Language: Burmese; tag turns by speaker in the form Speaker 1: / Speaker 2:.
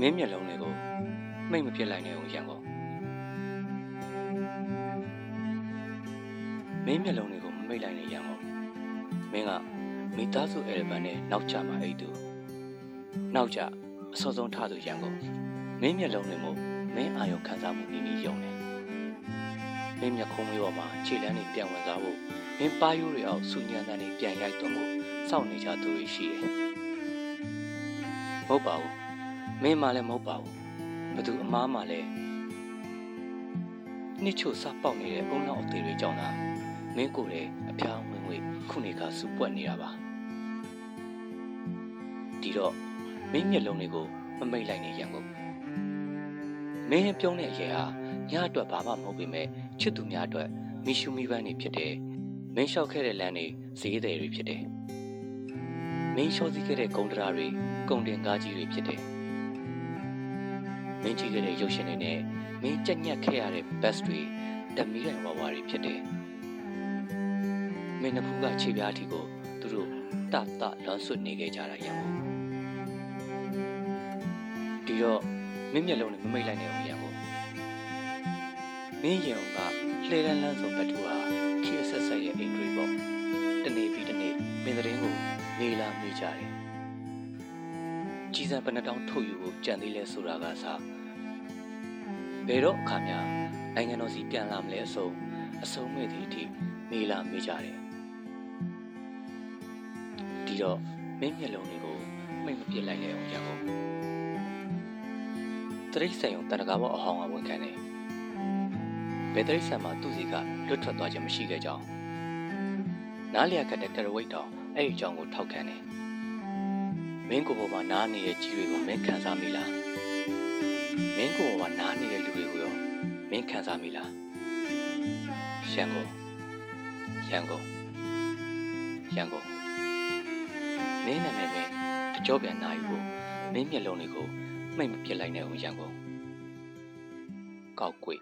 Speaker 1: မင်းမျက်လုံးတွေကိုမိတ်မပြစ်လိုက်နဲ့ဦးရန်ကုန်မင်းမျက်လုံးတွေကိုမမိတ်လိုက်နဲ့ရန်ကုန်မင်းကမိသားစုအဲလဘန်နဲ့နောက်ကျမှာအဲ့သူနောက်ကျအစောဆုံးထားသူရန်ကုန်မင်းမျက်လုံးတွေမို့မင်းအာရုံခံစားမှုနီးနီးယုံတယ်မင်းမျက်ခုံးလေးပေါ်မှာခြေလမ်းတွေပြန်ဝင်စားဖို့မင်းပါရိုးတွေအောက်ဆူညံတန်းတွေပြန်ရိုက်သွင်းဖို့စောင့်နေကြသူတွေရှိတယ်မဟုတ်ပါဘူး မင်းမှလည်းမဟုတ်ပါဘူးဘသူအမားမှလည်းနှစ်ချို့စပေါက်နေတဲ့အုံနောက်အသေးတွေကြောင့်သာမင်းကိုယ်လည်းအဖျားဝင်ဝင်ခုနေကစူပွက်နေတာပါဒီတော့မင်းမျက်လုံးတွေကိုမမိတ်လိုက်နေရန်ကုန်မင်းပြုံးတဲ့အရေဟာညအတွက်ဘာမှမဟုတ်ပေမဲ့ချစ်သူများအတွက်မီရှူမီပန်းနေဖြစ်တယ်မင်းလျှောက်ခဲ့တဲ့လမ်းတွေဈေးသည်တွေဖြစ်တယ်မင်းလျှော်စီခဲ့တဲ့ဂုံတရာတွေဂုံတင်ကားကြီးတွေဖြစ်တယ် မင်းကြည့်ခဲ့တဲ့ရုပ်ရှင်တွေနဲ့မင်းကြက်ညက်ခဲ့ရတဲ့ best တွေတမီးရန်ဝါဝါတွေဖြစ်တယ်။မင်းနှစ်ဖူးကခြေပြားထီကိုသူတို့တတလွန်ဆွတ်နေခဲ့ကြတာရန်ကုန်။ဒီတော့မင်းမျက်လုံးနဲ့မမိတ်လိုက်နဲ့ဦးရန်ကုန်။မင်းရန်ကလှဲလန်းလန်းဆုံးဘတ်တူဟာခေတ်ဆက်ဆက်ရဲ့အိမ်တွေပေါ့။တနေ့ပြီးတနေ့မင်းသတင်းကိုနေလာမေးကြတယ်။ကြီးစံပနတောင်းထုတ်ယူဖို့ကြံသေးလဲဆိုတာကစား ဘယ်တော့အခါများနိုင်ငံတော်စီပြန်လာမလဲအစုံအစုံမဲ့သည့်အထိမေးလာမေးကြတယ်ဒီတော့မင်းမျက်လုံးတွေကိုမိတ်မပြစ်လိုက်လဲအောင်ရအောင်တရိတ်ဆန်ယုံတရကားဘောအဟောင်းအဝန်ခံတယ်ဘယ်တရိတ်ဆန်မှာသူ့စီကလွတ်ထွက်သွားခြင်းမရှိခဲ့ကြောင်းနားလျက်ကတဲ့ကရဝိတ်တော်အဲ့ဒီအကြောင်းကိုထောက်ခံတယ်မင်းကိုယ်ပေါ်မှာနားနေတဲ့ကြီးတွေကိုမင်းခံစားမိလားမင်းကိုယ်ပေါ်မှာနားနေတဲ့လူတွေကိုရော မင်းခံစားမိလားရန်ကုန်ရန်ကုန်ရန်ကုန်မင်းနာမည်မင်းအကျော်ပြန်နာယူဖို့မင်းမျက်လုံးတွေကိုမှိတ်မပြစ်လိုက်နဲ့ဦးရန်ကုန်ကောက်ကွေ့